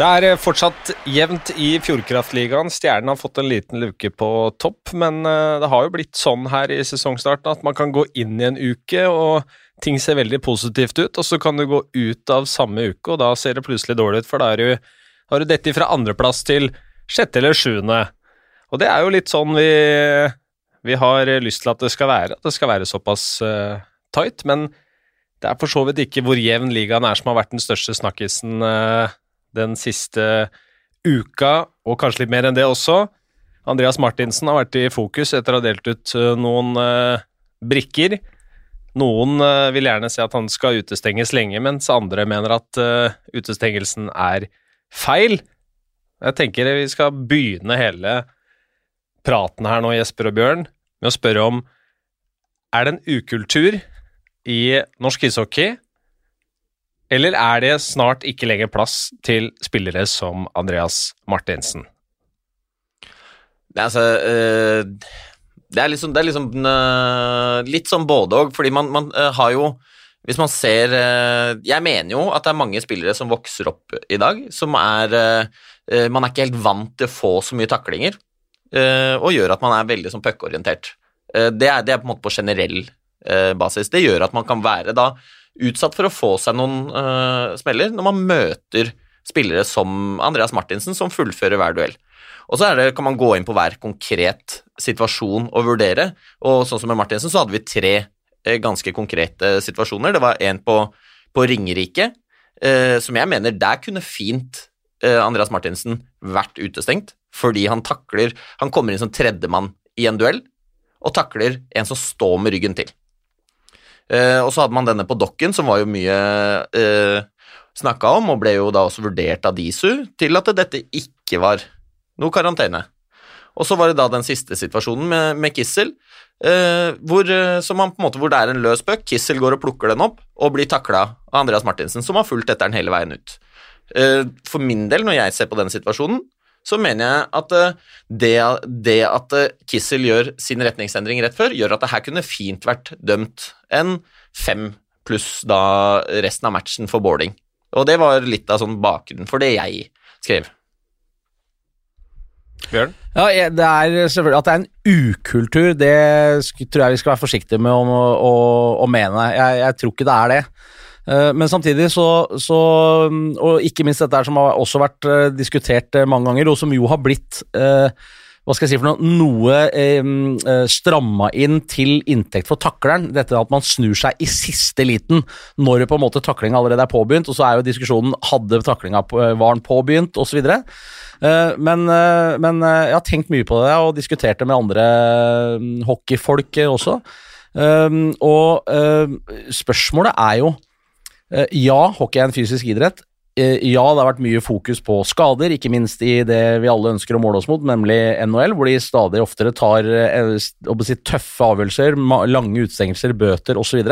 Det er eh, fortsatt jevnt i Fjordkraftligaen. Stjernen har fått en liten luke på topp, men eh, det har jo blitt sånn her i sesongstarten at man kan gå inn i en uke, og ting ser veldig positivt ut, og så kan du gå ut av samme uke, og da ser det plutselig dårlig ut, for da har du dette fra andreplass til sjette eller sjuende. Og det er jo litt sånn vi, vi har lyst til at det skal være, at det skal være såpass uh, tight, men det er for så vidt ikke hvor jevn ligaen er som har vært den største snakkisen uh, den siste uka, og kanskje litt mer enn det også. Andreas Martinsen har vært i fokus etter å ha delt ut eh, noen uh, brikker. Noen uh, vil gjerne se at han skal utestenges lenge, mens andre mener at uh, utestengelsen er feil. Jeg tenker vi skal begynne hele praten her nå, Jesper og Bjørn, med å spørre om er det en ukultur i norsk ishockey eller er det snart ikke lenger plass til spillere som Andreas Martinsen? Det er altså uh, Det er liksom, det er liksom uh, litt sånn både òg, fordi man, man uh, har jo Hvis man ser Jeg mener jo at det er mange spillere som vokser opp i dag, som er Man er ikke helt vant til å få så mye taklinger, og gjør at man er veldig sånn puckorientert. Det, det er på en måte på generell basis. Det gjør at man kan være da utsatt for å få seg noen uh, smeller når man møter spillere som Andreas Martinsen, som fullfører hver duell. Og så det, kan man gå inn på hver konkret situasjon og vurdere. Og sånn som med Martinsen, så hadde vi tre eh, ganske konkrete situasjoner. Det var en på, på Ringerike, eh, som jeg mener der kunne fint eh, Andreas Martinsen vært utestengt, fordi han takler Han kommer inn som tredjemann i en duell, og takler en som står med ryggen til. Uh, og så hadde man denne på dokken, som var jo mye eh, snakka om, og ble jo da også vurdert av DISU til at dette ikke var noe karantene. Og så var det da den siste situasjonen med, med Kissel, eh, hvor, man, måte, hvor, det er en løs puck. Kissel går og plukker den opp og blir takla av Andreas Martinsen, som har fulgt etter den hele veien ut. Eh, for min del, når jeg ser på den situasjonen, så mener jeg at eh, det, det, at eh, Kissel gjør sin retningsendring rett før, gjør at det her kunne fint vært dømt en fem pluss da resten av matchen for boarding. Og det var litt av sånn bakgrunnen for det jeg skrev. Bjørn? Ja, det er selvfølgelig At det er en ukultur, det tror jeg vi skal være forsiktige med å, å, å mene. Jeg, jeg tror ikke det er det. Eh, men samtidig så, så, Og ikke minst dette som har også vært eh, diskutert eh, mange ganger, og som jo har blitt hva skal jeg si for noe, noe eh, stramma inn til inntekt for takleren. Dette at man snur seg i siste liten når på en måte taklinga allerede er påbegynt. Og så er jo diskusjonen hadde taklinga var den påbegynt, osv. Eh, men, men jeg har tenkt mye på det og diskutert det med andre hockeyfolk også. Og spørsmålet er jo ja, hockey er en fysisk idrett. Eh, ja, det har vært mye fokus på skader, ikke minst i det vi alle ønsker å måle oss mot, nemlig NHL, hvor de stadig oftere tar eh, si, tøffe avgjørelser, lange utestengelser, bøter osv.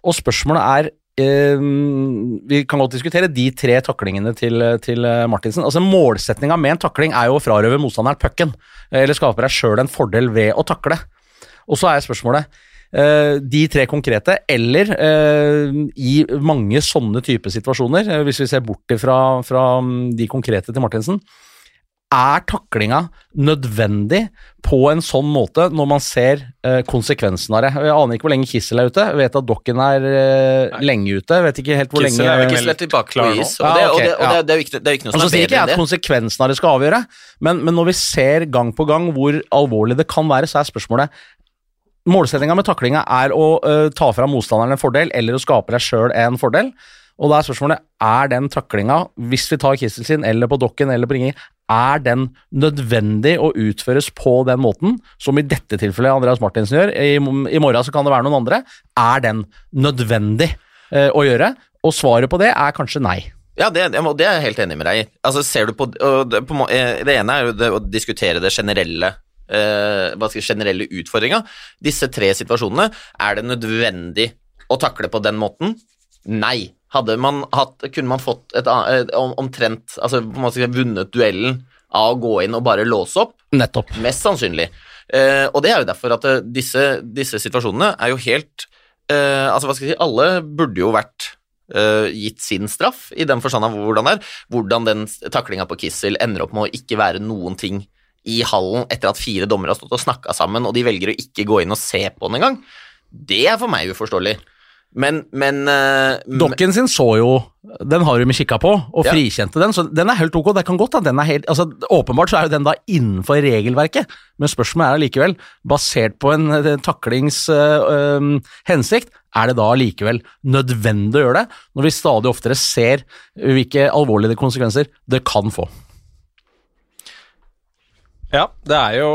Og spørsmålet er vi kan godt diskutere de tre taklingene til, til Martinsen. Altså Målsettinga med en takling er jo å frarøve motstanderen pucken, eller skape deg sjøl en fordel ved å takle. Og så er spørsmålet Eh, de tre konkrete, eller eh, i mange sånne type situasjoner, eh, hvis vi ser bort fra, fra mm, de konkrete til Martinsen, er taklinga nødvendig på en sånn måte når man ser uh, konsekvensen av det? Jeg aner ikke hvor lenge Kissel er ute. Jeg vet at Dokken er uh, lenge ute. Jeg vet ikke helt hvor Kissel lenge er Kissel er tilbake på is, og, det, og, det, og det, det, er ikke, er ikke noe som altså, er bedre enn det. sier ikke at konsekvensen av det skal avgjøre, men, men, når vi ser gang på gang hvor alvorlig det kan være, så er spørsmålet Målsettinga med taklinga er å uh, ta fra motstanderen en fordel, eller å skape deg sjøl en fordel. Og da er spørsmålet er den taklinga, hvis vi tar Kissel sin, eller på Dokken eller på Ringer, er den nødvendig å utføres på den måten, som i dette tilfellet Andreas Martinsen gjør? I, i morgen så kan det være noen andre. Er den nødvendig uh, å gjøre? Og svaret på det er kanskje nei. Ja, det, det er jeg helt enig med deg i. Altså, ser du på, på, eh, det ene er jo å diskutere det generelle eh, skal generelle utfordringa. Disse tre situasjonene, er det nødvendig å takle på den måten? Nei. Hadde man hatt, kunne man fått et, et omtrent Altså skal vunnet duellen av å gå inn og bare låse opp? Nettopp. Mest sannsynlig. Eh, og det er jo derfor at eh, disse, disse situasjonene er jo helt eh, Altså, hva skal jeg si Alle burde jo vært uh, gitt sin straff, i den forstand av hvordan det er. Hvordan den taklinga på Kissel ender opp med å ikke være noen ting i hallen etter at fire dommere har stått og snakka sammen, og de velger å ikke gå inn og se på den engang. Det er for meg uforståelig. Men, men uh, Dokken sin så jo Den har de kikka på, og Ja. frikjente den, så den er helt ok. Det kan godt at den er helt altså, Åpenbart så er jo den da innenfor regelverket, men spørsmålet er allikevel, basert på en eh, taklings uh, um, hensikt, er det da allikevel nødvendig å gjøre det, når vi stadig oftere ser hvilke alvorlige konsekvenser det kan få? Ja, det er jo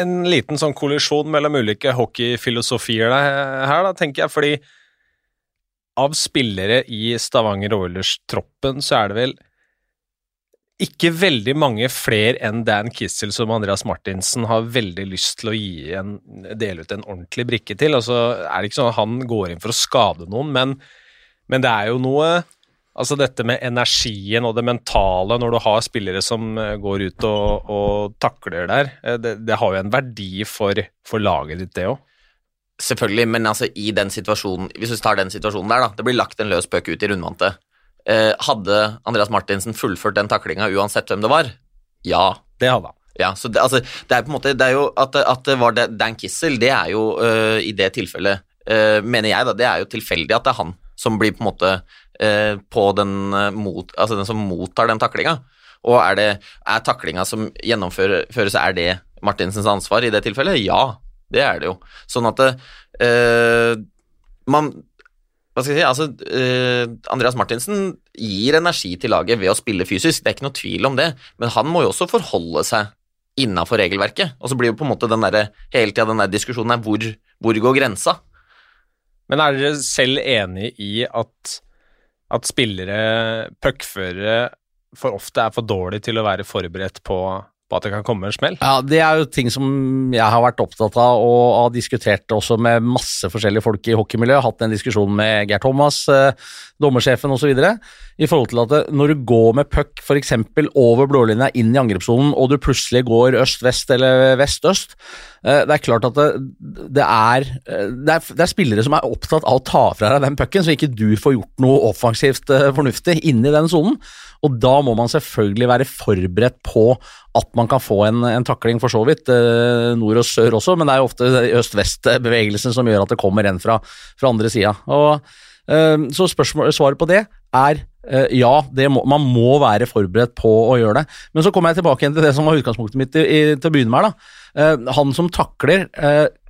en liten sånn kollisjon mellom ulike hockeyfilosofier her, da, tenker jeg, fordi av spillere i Stavanger Oilers-troppen så er det vel ikke veldig mange flere enn Dan Kissel som Andreas Martinsen har veldig lyst til å gi en, dele ut en ordentlig brikke til. Altså, er det ikke sånn at han går inn for å skade noen, men, men det er jo noe Altså dette med energien og det mentale når du har spillere som eh, går ut og, og takler der, eh, det, det har jo en verdi for, for laget ditt, det òg. Selvfølgelig, men altså i den situasjonen Hvis vi tar den situasjonen der, da. Det blir lagt en løs puck ut i rundvantet. Eh, hadde Andreas Martinsen fullført den taklinga uansett hvem det var? Ja. Det hadde han. Ja, så det, altså, det er på en måte Det er jo at, at det var Dan Kissel, det er jo øh, i det tilfellet øh, Mener jeg, da, det er jo tilfeldig at det er han som blir på en måte øh, på den øh, mot, Altså den som mottar den taklinga. Og er det Er taklinga som gjennomføres, er det Martinsens ansvar i det tilfellet? Ja, det er det jo. Sånn at øh, man hva skal jeg si, altså, øh, Andreas Martinsen gir energi til laget ved å spille fysisk, det er ikke noe tvil om det, men han må jo også forholde seg innafor regelverket. Og så blir jo på en måte den der, hele tida den der diskusjonen her, hvor, hvor går grensa? Men er dere selv enig i at, at spillere, puckførere, for ofte er for dårlige til å være forberedt på, på at det kan komme en smell? Ja, Det er jo ting som jeg har vært opptatt av og har diskutert også med masse forskjellige folk i hockeymiljøet. Hatt en diskusjon med Geir Thomas, eh, dommersjefen osv. I forhold til at når du går med puck f.eks. over blålinja inn i angrepssonen, og du plutselig går øst-vest eller vest-øst eh, Det er klart at det, det, er, eh, det, er, det er spillere som er opptatt av å ta fra deg den pucken, så ikke du får gjort noe offensivt fornuftig inni den sonen. Og da må man selvfølgelig være forberedt på at man kan få en, en takling, for så vidt, eh, nord og sør også, men det er jo ofte øst-vest-bevegelsen som gjør at det kommer en fra, fra andre sida. Eh, så spørsmål, svaret på det er eh, ja, må, man må være forberedt på å gjøre det. Men så kommer jeg tilbake igjen til det som var utgangspunktet mitt i, til å begynne med. da. Han som takler,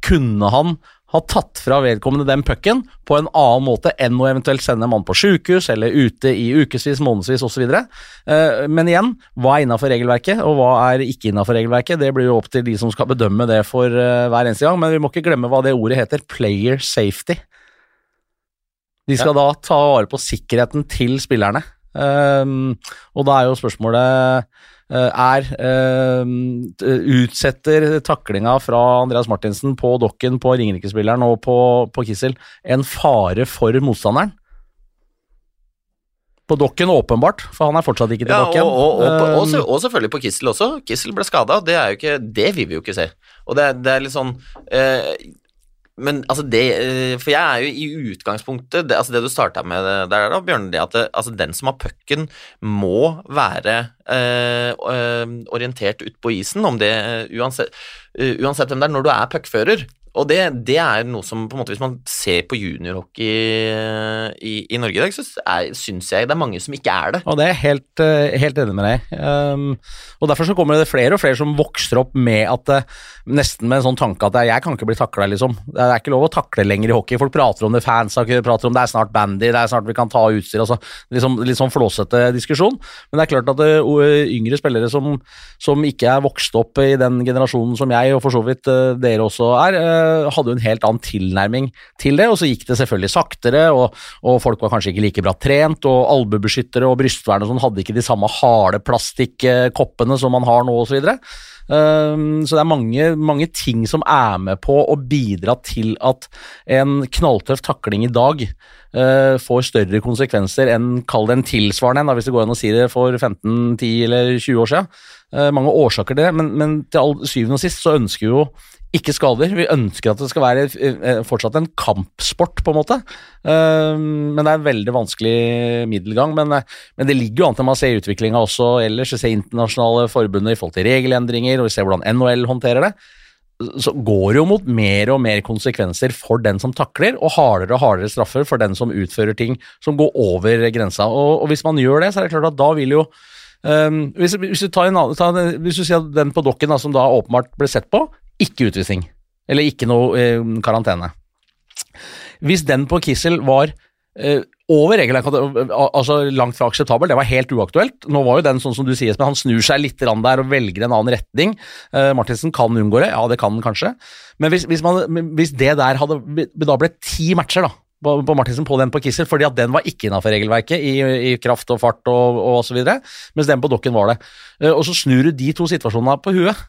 kunne han ha tatt fra vedkommende den pucken på en annen måte enn å eventuelt sende en mann på sjukehus eller ute i ukevis, månedsvis osv. Eh, Men igjen, hva er innafor regelverket, og hva er ikke innafor regelverket? Det blir jo opp til de som skal bedømme det for eh, hver eneste gang, men vi må ikke glemme hva det ordet heter. Player safety. De skal da ta vare på sikkerheten til spillerne. Um, og da er jo spørsmålet uh, er um, Utsetter taklinga fra Andreas Martinsen på dokken på Ringerike-spilleren og på, på Kissel en fare for motstanderen? På dokken åpenbart, for han er fortsatt ikke Ja, dokken. og, og, og, og, og, selvfølgelig på Kissel også. Kissel ble skada, det Det vil vi jo ikke se. Og det, det er litt sånn eh, Men altså det eh, For jeg er jo i utgangspunktet det, Altså det du starta med der, da, Bjørn, det at det, altså den som har pucken, må være eh, eh, orientert ut på isen, om det eh, uansett, eh, uansett hvem det er, når du er puckfører. Og det, det er noe som på en måte Hvis man ser på juniorhockey eh, i, i Norge i dag, så syns jeg det er mange som ikke er det. Og det er jeg helt, eh, helt enig med deg. Um, og Derfor så kommer det flere og flere som vokser opp med at eh, nesten med en sånn tanke at jeg kan ikke bli takla, liksom. Det er ikke lov å takle lenger i hockey. Folk prater om det, fans prater om det er snart bandy, det er snart vi kan ta utstyr. Altså, liksom, litt sånn flåsete diskusjon. Men det er klart at det, yngre spillere som, som ikke er vokst opp i den generasjonen som jeg, og for så vidt dere også er, hadde jo en helt annen tilnærming til det. Og så gikk det selvfølgelig saktere, og, og folk var kanskje ikke like bra trent, og albuebeskyttere og brystvern og sånn hadde ikke de samme harde plastikkoppene som man har nå, osv. Så, videre. um, så det er mange, mange ting som er med på å bidra til at en knalltøff takling i dag Uh, får større konsekvenser enn kall det en tilsvarende en, hvis det går an å si det, for 15-10 eller 20 år siden. Uh, mange årsaker til det, men, men til all, syvende og sist så ønsker jo ikke skader. Vi ønsker at det skal være eh, fortsatt en kampsport, på en måte. Uh, men det er en veldig vanskelig middelgang. Men, eh, det ligger jo an til man ser utviklinga også ellers. Vi ser internasjonale forbundet i forhold til regelendringer, og vi ser hvordan NHL håndterer det. Så går det jo mot mer og mer konsekvenser for den som takler, og hardere og hardere straffer for den som utfører ting som går over grensa. Og, hvis man gjør det, så er det klart at da vil jo um, hvis, hvis, du en annen, tar, hvis du sier den på dokken da, som da åpenbart ble sett på, ikke utvisning. Eller ikke noe eh, karantene. Hvis den på Kissel var eh, over regelverket, altså langt fra akseptabel, det var helt uaktuelt. Nå var jo den sånn som du sier, han snur seg litt der og velger en annen retning. Eh, Martinsen kan unngå det, ja det kan han kanskje. Men hvis, hvis, man, hvis det der hadde Da ble ti matcher, da på, Martinsen på den på Kissel, fordi at den var ikke innafor regelverket i, i, kraft og fart og, og videre, mens den på Dokken var det. Eh, og så snur du de to situasjonene på huet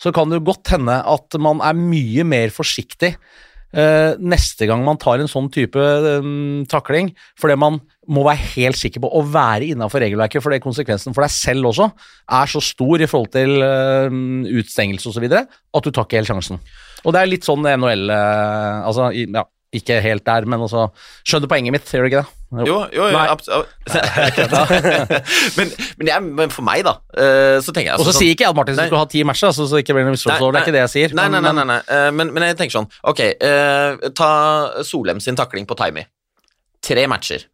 så kan det jo godt hende at man er mye mer forsiktig uh, neste gang man tar en sånn type um, takling, fordi man må være helt sikker på å være innafor regelverket, fordi konsekvensen for deg selv også er så stor i forhold til uh, utstengelse osv. at du tar ikke helt sjansen. Og det er litt sånn NHL uh, altså, ja, ikke helt der, men også Skjønner poenget mitt, gjør du ikke det? Jo, jo, jo absolutt. men, men, jeg, men, for meg, da, uh, så tenker jeg altså, Og så sånn, sier ikke jeg at Martin skulle ha ti matcher, altså, så ikke blir det misforstått. Det er ikke det jeg sier. Nei, nei, nei, nei, nei. Uh, men, men, jeg tenker sånn Ok, uh, ta Solheim sin takling på Timey. Tre matcher.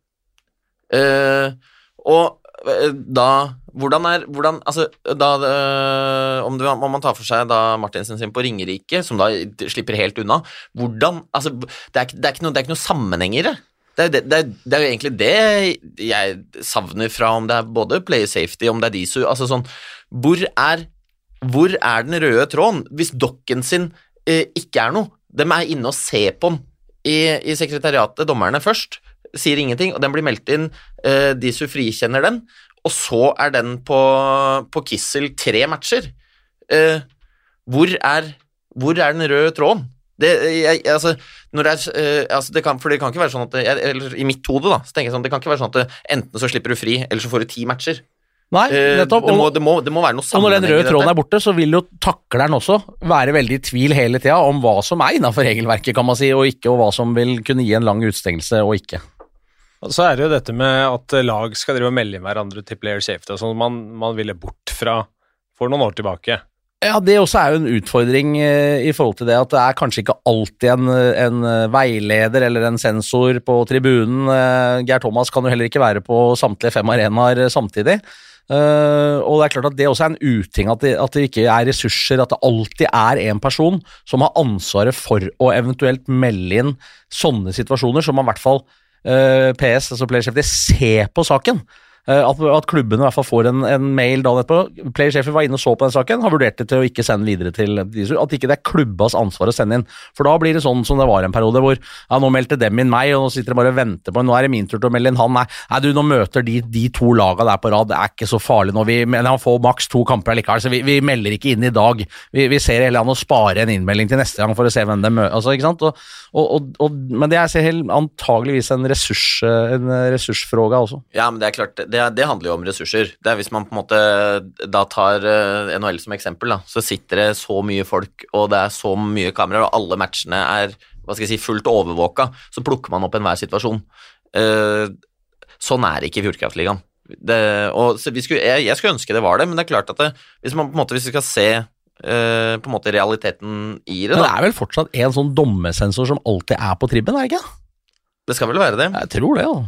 og da hvordan er hvordan, altså, da, om, det, om, man tar for seg da Martinsen sin på Ringerike, som da slipper helt unna hvordan, altså, det, er, det, er noe, det er ikke noe sammenheng i det, det er, jo egentlig det jeg savner fra om det er både player safety, om det er DISU altså sånn, hvor er, hvor er den røde tråden? Hvis dokken sin eh, ikke er noe, de er inne og ser på den i, i sekretariatet, dommerne først, sier ingenting, og den blir meldt inn, eh, DISU frikjenner den, og så er den på, på Kissel tre matcher. Eh, hvor, er, hvor er den røde tråden? Det, jeg, altså, det er, uh, altså det kan, for det kan ikke være sånn at jeg, eller I mitt hode da, så tenker jeg sånn, det kan ikke være sånn at det, enten så slipper du fri, eller så får du ti matcher. Nei, eh, nettopp. Uh, det, må, det, må, det, må, være noe Og når den røde tråden er borte, så vil jo takleren også være veldig i tvil hele tida om hva som er innafor regelverket, kan man si, og ikke, og hva som vil kunne gi en lang utstengelse og ikke. Og så er det jo dette med at lag skal drive og melde inn hverandre til player safety og sånn, man, man ville bort fra for noen år tilbake. Ja, Det også er jo en utfordring eh, i forhold til det at det er kanskje ikke alltid en, en eh, veileder eller en sensor på tribunen. Eh, Geir Thomas kan jo heller ikke være på samtlige fem arenaer samtidig. Og det er klart at det også er en uting at det, at det, ikke er ressurser, at det alltid er en person som har ansvaret for å eventuelt melde inn sånne situasjoner, som man i hvert fall PS, altså Player Safety, ser på saken. Eh, at, at klubbene i hvert fall får en, en mail dagen etterpå. Playersjefen var inne og så på den saken, har vurdert det til å ikke sende videre til DISU. At ikke det er klubbas ansvar å sende inn. For da blir det sånn som det var en periode, hvor ja, nå meldte dem inn meg, og nå sitter de bare og venter på Nå er det min tur til å melde inn han. Nei, nei du, nå møter de, de to laga der på rad, det er ikke så farlig nå. Vi, men han får maks to kamper likevel, så vi, vi, melder ikke inn i dag. Vi, vi ser heller an å spare en innmelding til neste gang for å se hvem de møter. Altså, ikke sant? Og, og, og, men det er antageligvis en, ressurs, en ressursfråga også. Ja, men det er klart, det det, det, handler jo om ressurser. Det er Hvis man på en måte da tar uh, NHL som eksempel, da, så sitter det så mye folk, og det er så mye kameraer, og alle matchene er hva skal jeg si, fullt overvåka, så plukker man opp enhver situasjon. Uh, sånn er det ikke i Fjordkraftligaen. Jeg, jeg, skulle ønske det var det, men det er klart at det, hvis, man, på en måte, hvis vi skal se uh, på en måte realiteten i det da. Men det er vel fortsatt en sånn dommesensor som alltid er på tribben, er det ikke? Det skal vel være det. Jeg tror det, ja.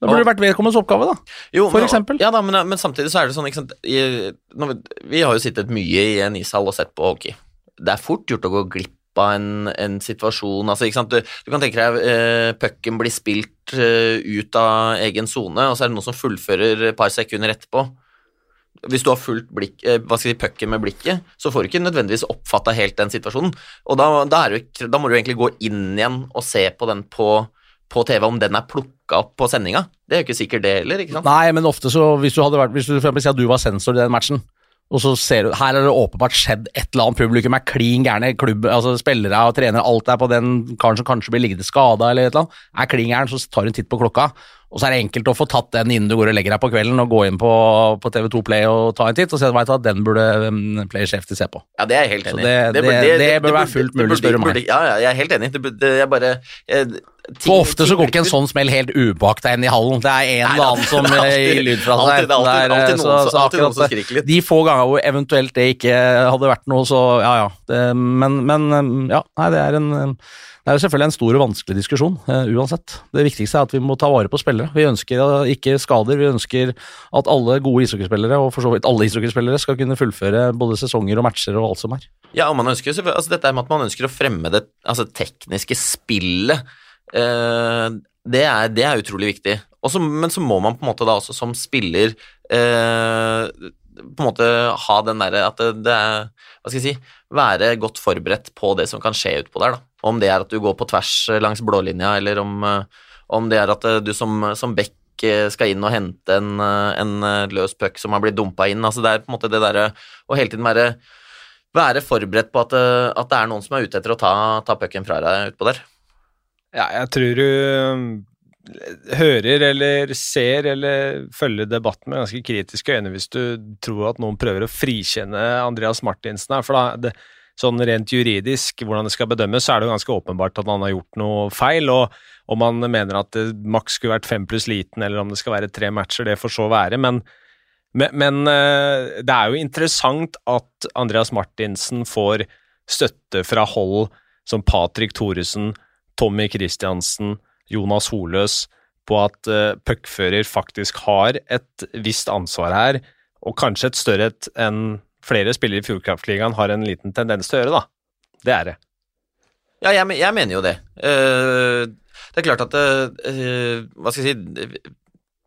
Det burde vært vedkommendes oppgave, da. Jo, for eksempel. Ja da, men, men, samtidig så er det sånn, ikke sant I, vi, vi, har jo sittet mye i en ishall og sett på hockey. Det er fort gjort å gå glipp av en, en situasjon. Altså, ikke sant? Du, du kan tenke deg eh, pucken blir spilt eh, ut av egen sone, og så er det noen som fullfører et par sekunder etterpå. Hvis du har fulgt blikk, eh, hva skal si, pucken med blikket, så får du ikke nødvendigvis oppfatta helt den situasjonen. Og da, da, du, da må du egentlig gå inn igjen og se på den på på TV, om den er plukka opp på sendinga. Det er jo ikke sikkert, det heller. ikke sant? Nei, men ofte så, hvis du hadde vært, hvis du for eksempel sier at du var sensor i den matchen, og så ser du, her har det åpenbart skjedd et eller annet, publikum er klin gærne, klubb, altså spillere og trenere, alt er på den karen som kanskje blir liggende skada eller et eller annet, er klin gæren, så tar du en titt på klokka, Og så er det enkelt å få tatt den innen du går og legger deg på kvelden, og gå inn på, på TV2 Play og ta en titt, og så veit du at den burde um, Playerchefty se på. Ja, det er jeg helt enig i. Det, det, det, det, bør være fullt mulig, spør du meg. Ja, ja, jeg er helt enig. Det, burde, jeg bare jeg, for ofte så går ikke en sånn smell helt upåakta inn i hallen. Det er en eller annen som gir lyd fra seg. Alltid, alltid, alltid, så, alltid noen som skriker litt. De få ganger hvor eventuelt det ikke hadde vært noe, så ja ja. Det, men, men, ja, nei, det er en det er jo selvfølgelig en stor og vanskelig diskusjon, uh, uansett. Det viktigste er at vi må ta vare på spillere. Vi ønsker ikke skader, vi ønsker at alle gode ishockeyspillere, og for så vidt alle ishockeyspillere, skal kunne fullføre både sesonger og matcher og alt som er. Ja, og man ønsker altså dette med at man ønsker å fremme det altså, tekniske spillet Eh, det er, det er, utrolig viktig. Også, men så må man på en måte da også som spiller eh, på en måte ha den derre at det, det, er Hva skal jeg si Være godt forberedt på det som kan skje utpå der, da. Om det er at du går på tvers langs blålinja, eller om, eh, om det er at du som, som back skal inn og hente en, en løs puck som har blitt dumpa inn. Altså det er på en måte det derre å hele tiden være, være forberedt på at, at, det er noen som er ute etter å ta, ta pucken fra deg utpå der. Ja, jeg tror du hører eller ser eller følger debatten med ganske kritiske øyne hvis du tror at noen prøver å frikjenne Andreas Martinsen her. For da, det, sånn rent juridisk, hvordan det skal bedømmes, så er det jo ganske åpenbart at han har gjort noe feil. og om han mener at det maks skulle vært fem pluss liten, eller om det skal være tre matcher, det får så være. Men, men, men uh, det er jo interessant at Andreas Martinsen får støtte fra hold som Patrick Thoresen, Tommy Christiansen, Jonas Holøs på at uh, puckfører faktisk har et visst ansvar her, og kanskje et større et enn flere spillere i Fjordkraftligaen har en liten tendens til å gjøre, da. Det er det. Ja, jeg, jeg mener jo det. Uh, det er klart at uh, Hva skal jeg si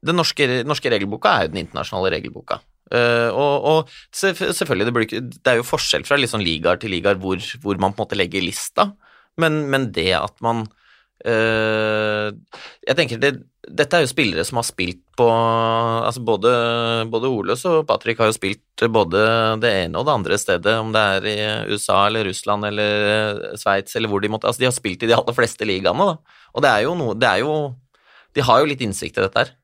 Den norske, norske, regelboka er jo den internasjonale regelboka. Uh, og, og, selvfølgelig, det, blir, det, er jo forskjell fra liksom ligaer til ligaer hvor, hvor, man på en måte legger lista. Men, men det at man Jeg tenker det, Dette er jo spillere som har spilt på altså Både, både Oles og Patrick har jo spilt både det ene og det andre stedet, om det er i USA eller Russland eller Sveits eller hvor de måtte Altså, de har spilt i de aller fleste ligaene, da. Og det er jo noe Det er jo De har jo litt innsikt i dette her.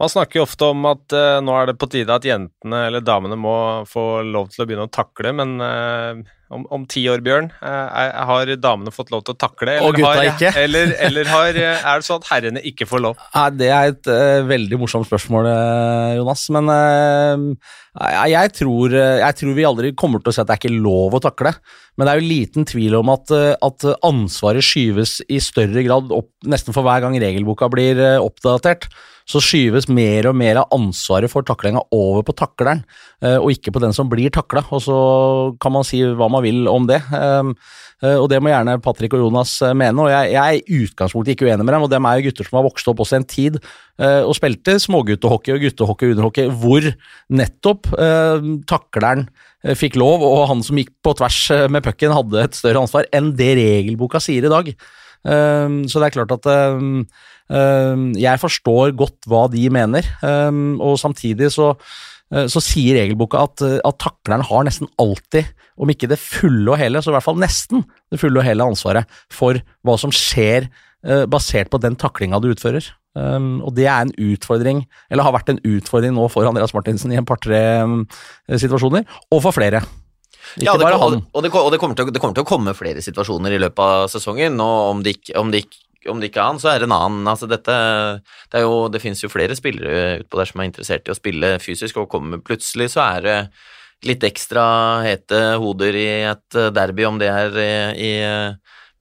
Man snakker jo ofte om at uh, nå er det på tide at jentene eller damene må få lov til å begynne å takle, men uh, om, om, ti år, Bjørn, uh, har damene fått lov til å takle? Eller, og gutta har, ikke? Eller, eller har, er det sånn at herrene ikke får lov? Nei, det er et veldig morsomt spørsmål, Jonas. Men jeg tror, jeg, tror, vi aldri kommer til å si at det er ikke lov å takle. Men det er jo liten tvil om at, at ansvaret skyves i større grad opp nesten for hver gang regelboka blir oppdatert så skyves mer og mer av ansvaret for taklinga over på takleren, eh, og ikke på den som blir takla. Og så kan man si hva man vil om det. Ehm, eh, og det må gjerne Patrick og Jonas eh, mene, og jeg, jeg er i utgangspunktet ikke uenig med dem. Og dem er jo gutter som har vokst opp også en tid og spilte småguttehockey og guttehockey og underhockey, hvor nettopp takleren fikk lov, og han som gikk på tvers med pucken, hadde et større ansvar enn det regelboka sier i dag. Ehm, så det er klart at ehm, Ehm, jeg forstår godt hva de mener, og samtidig så, eh, så sier regelboka at, at takleren har nesten alltid, om ikke det fulle og hele, så i hvert fall nesten det fulle og hele ansvaret for hva som skjer eh, basert på den taklinga du utfører. Um, og det er en utfordring, eller har vært en utfordring nå for Andreas Martinsen i en par-tre um, situasjoner, og for flere. Ikke ja, det, bare han. Og, det, og det, kommer til, det, kommer til, å komme flere situasjoner i løpet av sesongen, og om det ikke, om det ikke om det ikke er han, så er det en annen. Altså dette, det, jo, det finnes jo flere spillere utpå der som er interessert i å spille fysisk, og kommer plutselig så er det litt ekstra hete hoder i et derby, om det er i, i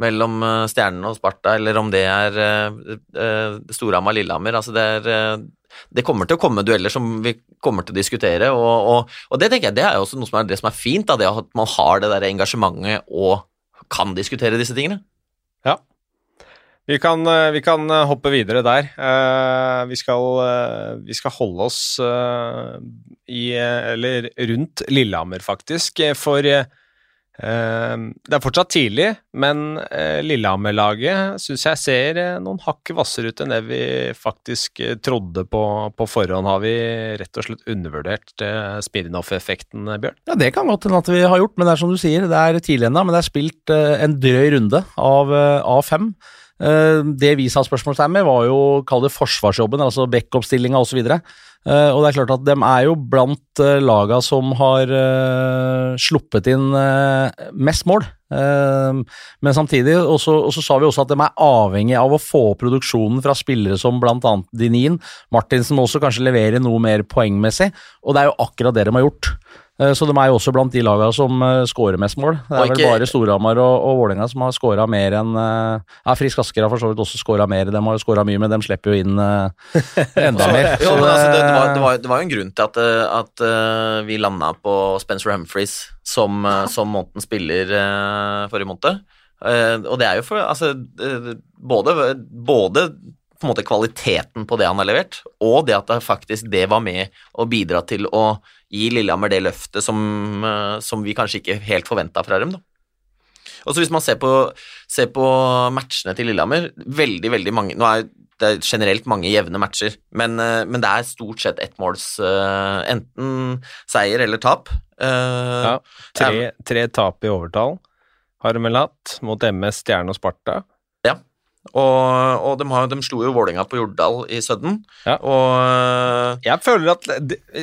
mellom Stjernen og Sparta, eller om det er uh, Storhamar-Lillehammer. Altså det, er, det kommer til å komme dueller som vi kommer til å diskutere, og, og, og det tenker jeg det er jo også noe som er, det som er fint, da, det at man har det der engasjementet og kan diskutere disse tingene. Ja, vi kan, eh, vi kan, eh, hoppe videre der. Uh, vi, skal, vi, skal, holde oss i Eller rundt Lillehammer, faktisk. For det er fortsatt tidlig, men Lillehammer-laget syns jeg ser noen hakk hvassere ut enn det vi faktisk trodde på, på forhånd. Har vi rett og slett undervurdert Spirnoff-effekten, Bjørn? Ja, Det kan godt hende at vi har gjort, men det er som du sier, det er tidlig ennå. Men det er spilt en drøy runde av, av fem. Eh, det vi sa spørsmålstegn med, var jo kall det forsvarsjobben, altså backup-stillinga osv. Uh, og det er klart at de er jo blant uh, laga som har sluppet inn mest mål. men samtidig, og så, sa vi også at de er avhengig av å få produksjonen fra spillere som bl.a. Dinin. Martinsen må også kanskje levere noe mer poengmessig, og det er jo akkurat det de har gjort. Eh, så de er jo også blant de lagene som skårer scorer mest mål. Det er vel bare Storhamar og, og Vålerenga som har scora mer enn uh, Ja, Frisk Asker har for så vidt også scora mer, de har jo scora mye, men de slipper jo inn enda mer. jo, men altså, det, det, var, det, var, jo en grunn til at, at vi landa på Spencer Humphries som, som måneden spiller forrige måned. og det er jo for Altså, både, både på en måte kvaliteten på det han har levert, og det at det faktisk det var med å bidra til å gi Lillehammer det løftet som, eh, som vi kanskje ikke helt forventa fra dem. da. Og så Hvis man ser på, ser på, matchene til Lillehammer veldig, veldig mange, Nå er det generelt mange jevne matcher, men, eh, men det er stort sett ettmåls uh, enten seier eller tap. Uh, ja, tre, tre, tap i overtall har de vel hatt, mot MS, Stjerne og Sparta. Og, og de, har, de, slo jo Vålerenga på Jordal i Sudden. Ja. Og Jeg føler at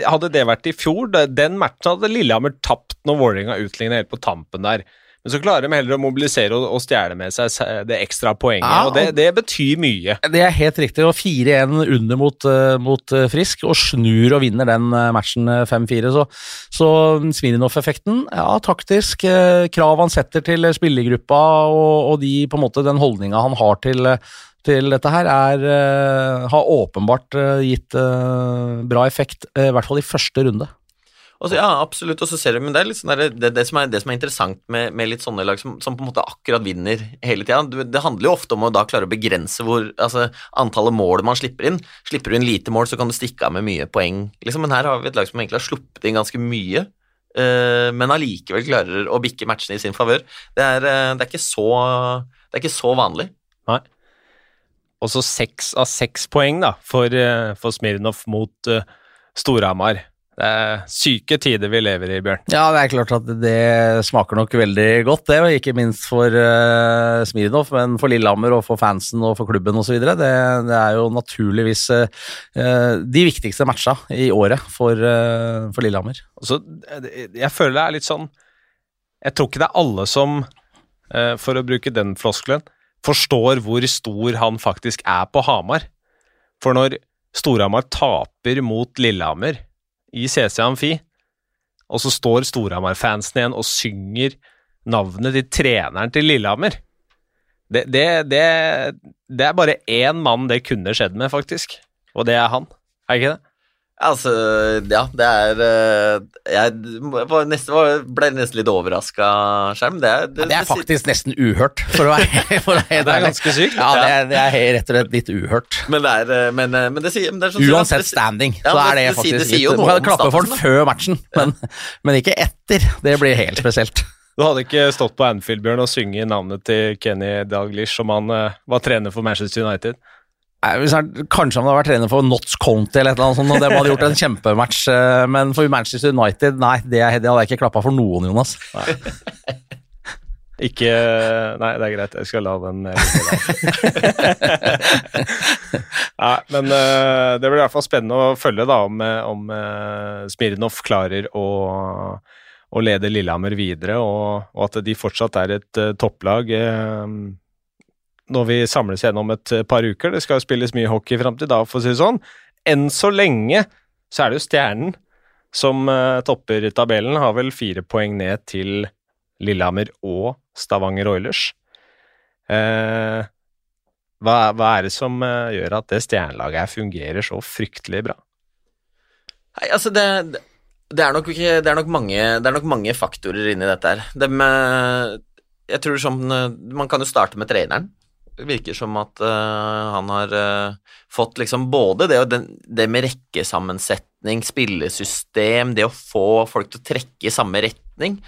hadde det vært i fjor, den matchen hadde Lillehammer tapt når Vålerenga utligna helt på tampen der. Men så klarer de heller å mobilisere og, og stjele med seg det ekstra poenget, ja, og det, det, betyr mye. Det er helt riktig. Og 4-1 under mot, uh, mot uh, Frisk, og snur og vinner den uh, matchen 5-4. Så, så Smirnov-effekten, ja, taktisk. krav han setter til spillergruppa, og, og de, på en måte, den holdninga han har til til dette her er, har åpenbart gitt bra effekt, i hvert fall i første runde. Så, ja, absolutt. Og så ser du, men det er, sånn der, det, det, som er, det, som er, interessant med, med litt sånne lag som, som, på en måte akkurat vinner hele tida, det handler jo ofte om å da klare å begrense hvor, altså, antallet mål man slipper inn. Slipper du inn lite mål, så kan du stikke av med mye poeng. Liksom. Men her har vi et lag som egentlig har sluppet inn ganske mye, uh, men allikevel klarer å bikke matchene i sin favør. Det, uh, det, er ikke så, det er ikke så vanlig. Nei. Og så seks av seks poeng da, for, uh, for Smirnov mot Storhamar. Det er syke tider vi lever i, Bjørn. Ja, det er klart at det smaker nok veldig godt, det. Ikke minst for uh, Smirnov, men for Lillehammer og for fansen og for klubben osv. Det, det er jo naturligvis uh, de viktigste matcha i året for, uh, for Lillehammer. Altså, jeg føler det er litt sånn Jeg tror ikke det er alle som, uh, for å bruke den floskelen, forstår hvor stor han faktisk er på Hamar. For når Storhamar taper mot Lillehammer i CC Amfi, og så står Storhamar-fansen igjen og synger navnet til treneren til Lillehammer. Det, det, det, det er bare én mann det kunne skjedd med, faktisk, og det er han. Er ikke det? Altså, ja, det er eh, Jeg var nesten, ble nesten litt overraska, Skjerm. Det, det, ja, det, er faktisk nesten uhørt, for å være, for å være Det er ganske sykt. Ja, det er, det er, rett og slett litt uhørt. Men det er, eh, men, eh, men det sier men sånn, Uansett standing, ja, så er det faktisk det sier, jo litt Du kan klappe for den før matchen, men, men ikke etter. Det blir helt spesielt. Du hadde ikke stått på Anfield, Bjørn, og sunget navnet til Kenny Dalglish om han var trener for Manchester United? Kanskje han hadde vært trener for Notts County eller et eller annet sånt, og de hadde gjort en kjempematch, eh, men for Manchester United, nei, det, det hadde jeg ikke klappa for noen, Jonas. Nei. Ikke Nei, det er greit, jeg skal la den Nei, men uh, det blir i hvert fall spennende å følge da om, om uh, Smirnov klarer å, å lede Lillehammer videre, og, og, at de fortsatt er et uh, topplag. Uh, når vi samles igjen om et par uker. Det skal jo spilles mye hockey fram til da, for å si det sånn. Enn så lenge så er det jo Stjernen som uh, topper tabellen. Har vel fire poeng ned til Lillehammer og Stavanger Oilers. Uh, hva, hva, er det som uh, gjør at det stjernelaget her fungerer så fryktelig bra? Nei, altså det, det, er nok, det, er nok mange, det er nok mange faktorer inni dette her. De, jeg tror som, Man kan jo starte med treneren virker som at uh, han har uh, fått liksom både det, den, det med rekkesammensetning, spillesystem, det å få folk til å trekke i samme retning,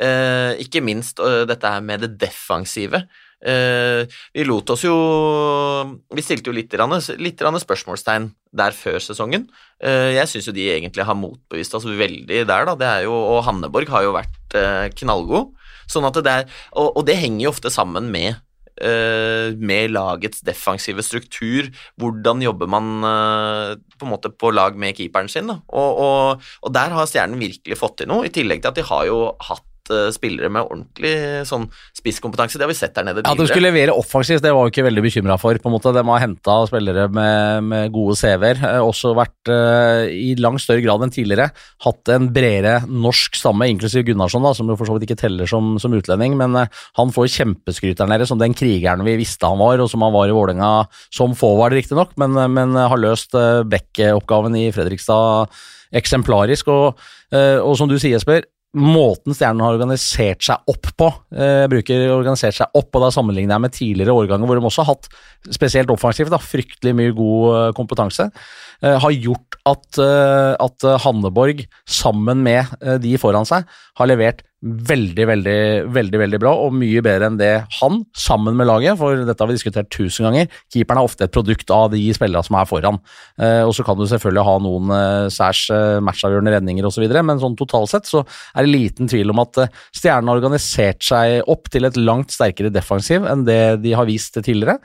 uh, ikke minst dette her med det defensive. vi lot oss jo Vi stilte jo litt, litt spørsmålstegn der før sesongen. jeg syns jo de egentlig har motbevist oss veldig der, da. Det er jo, og Hanneborg har jo vært knallgod. Sånn at det er, og, og det henger jo ofte sammen med med lagets defensive struktur. Hvordan jobber man eh, på en måte på lag med keeperen sin? Og, og, og der har Stjernen virkelig fått til noe, i tillegg til at de har jo hatt eh, spillere med ordentlig sånn spisskompetanse. Det har vi sett der nede Ja, At de skulle levere offensivt, det var jo ikke veldig bekymra for. på en måte. De har henta spillere med, med gode CV-er. eh, Også vært uh, i langt større grad enn tidligere hatt en bredere norsk stamme, inklusiv Gunnarsson, da, som jo for så vidt ikke teller som, som utlending. Men uh, han får kjempeskryt der nede, som den krigeren vi visste han var, og som han var i Vålerenga som forward, riktignok, men, eh, men har løst uh, back-oppgaven i Fredrikstad eksemplarisk. Og, eh, og som du sier, Jesper, måten Stjernen har organisert seg opp på. eh, bruker organisert seg opp, og da sammenligner jeg med tidligere årganger hvor de også har hatt, spesielt offensivt, da, fryktelig mye god eh, kompetanse. eh, Har gjort at, eh, at Hanneborg, sammen med eh, de foran seg, har levert veldig, veldig, veldig veldig bra, og mye bedre enn det han, sammen med laget, for dette har vi diskutert tusen ganger. Keeperen er ofte et produkt av de spillerne som er foran. Eh, og så kan du selvfølgelig ha noen eh, særs eh, matchavgjørende redninger osv., men sånn totalt sett så er det liten tvil om at eh, Stjernen har organisert seg opp til et langt sterkere defensiv enn det de har vist tidligere,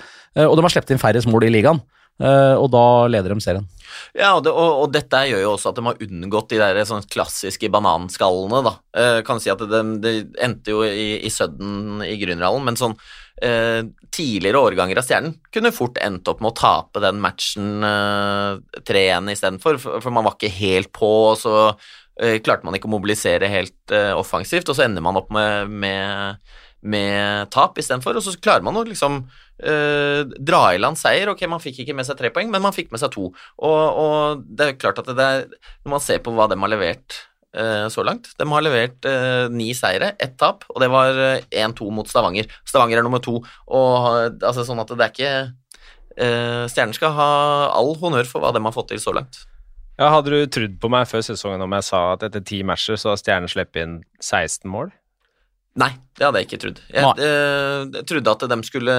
og de har sluppet inn færrest mål i ligaen. Eh, og da leder de serien. Ja, og, det, og, og dette gjør jo også at de har unngått de der sånn klassiske bananskallene, da. Eh, kan si at det, det endte jo i, i Sudden i Grünerhallen, men sånn eh, tidligere årganger av Stjernen kunne fort endt opp med å tape den matchen eh, 3-1 istedenfor, for, for man var ikke helt på, og så klarte man ikke å mobilisere helt offensivt, og så ender man opp med, med, med tap istedenfor, og så klarer man å liksom eh, dra i land seier. Ok, man fikk ikke med seg tre poeng, men man fikk med seg to. Og, og det er klart at det er, når man ser på hva de har levert eh, så langt De har levert eh, ni seire, ett tap, og det var eh, 1-2 mot Stavanger. Stavanger er nummer to, og altså, sånn at det er ikke eh, Stjernen skal ha all honnør for hva de har fått til så langt. Ja, Hadde du trodd på meg før sesongen om jeg sa at etter ti matcher så har Stjernen sluppet inn 16 mål? Nei, det hadde jeg ikke trodd. Jeg, eh, jeg trodde at de skulle,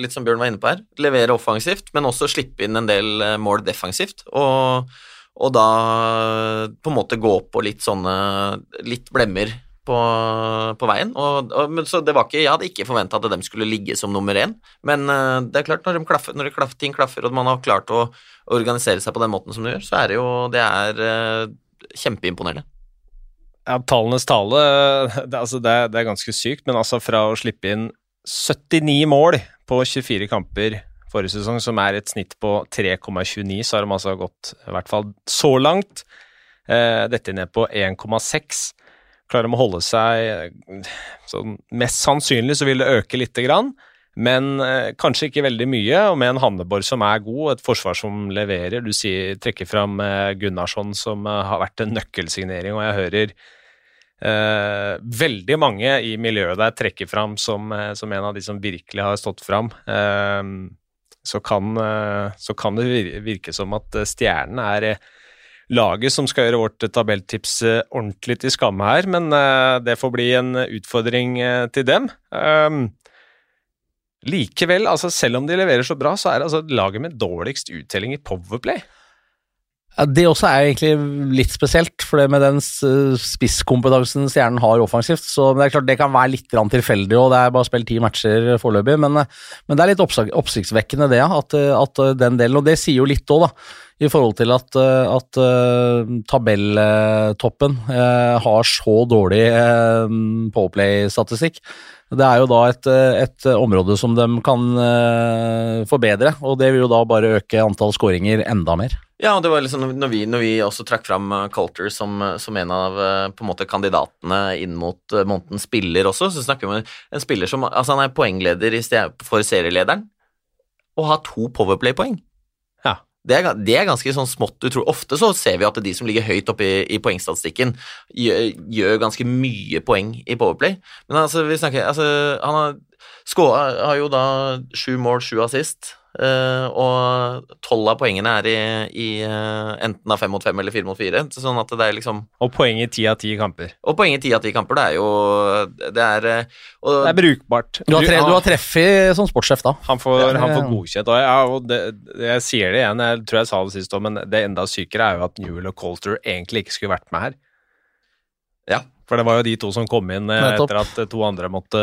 litt som Bjørn var inne på her, levere offensivt, men også slippe inn en del eh, mål defensivt. Og, og da på en måte gå på litt sånne litt blemmer på, på veien. Og, og, men så det var ikke, jeg hadde ikke forventa at de skulle ligge som nummer én, men eh, det er klart, når, de klaffer, når de klaffer, ting klaffer, og man har klart å organisere seg på den måten som de gjør, så er det jo det er eh, kjempeimponerende. Ja, tallenes tale, det, altså det, det er ganske sykt, men altså fra å slippe inn 79 mål på 24 kamper forrige sesong, som er et snitt på 3,29, så har de altså gått i hvert fall så langt. Eh, dette ned på 1,6. Klarer de å holde seg sånn Mest sannsynlig så vil det øke lite grann, men eh, kanskje ikke veldig mye. Og med en Hanneborg som er god, et forsvar som leverer Du sier, trekker fram eh, Gunnarsson, som eh, har vært en nøkkelsignering, og jeg hører eh, veldig mange i miljøet der trekker fram som, eh, som en av de som virkelig har stått fram. Eh, så, kan, eh, så kan det virke som at eh, Stjernen er laget som skal gjøre vårt tabelltips ordentlig til skamme her, men det får bli en utfordring til dem. Likevel, altså selv om de leverer så bra, så er det altså laget med dårligst uttelling i Powerplay. Ja, Det også er egentlig litt spesielt, for det med den spisskompetansen Stjernen har offensivt, så det er klart det kan være litt tilfeldig, og det er bare spilt ti matcher foreløpig, men, men det er litt oppsiktsvekkende det, at, at den delen, og det sier jo litt òg, da, i forhold til at, at tabelltoppen eh, har så dårlig Powerplay-statistikk. Det er jo da et, eh, et område som de kan eh, forbedre, og det vil jo da bare øke antall skåringer enda mer. Ja, og det var liksom når vi, når vi også trakk fram Culture som, eh, som en av eh, på en måte kandidatene inn mot månedens spiller også, så snakker vi om en spiller som altså han er poengleder for serielederen og har to Powerplay-poeng. Det er, det er ganske sånn smått utrolig. Ofte så ser vi at de som ligger høyt oppe i, i poengstatistikken, gjør, gjør ganske mye poeng i Powerplay. Men altså, vi snakker altså, Han har, skåret, har jo da sju mål, sju assist. Eh, og tolv av poengene er i, i eh, enten av fem mot fem eller fire mot fire. Sånn at det er liksom Og poeng i ti av ti kamper. Og poeng i ti av ti kamper, det er jo Det er eh, og, Det er brukbart. Du har, tre, du har treffet som sportssjef da. Han får, Ja, han får godkjent. Og, ja, og det, jeg sier det igjen, jeg tror jeg sa det sist òg, men det enda sykere er jo at Newell og Colter egentlig ikke skulle vært med her. Ja. For det var jo de to som kom inn Nettopp. etter at to andre måtte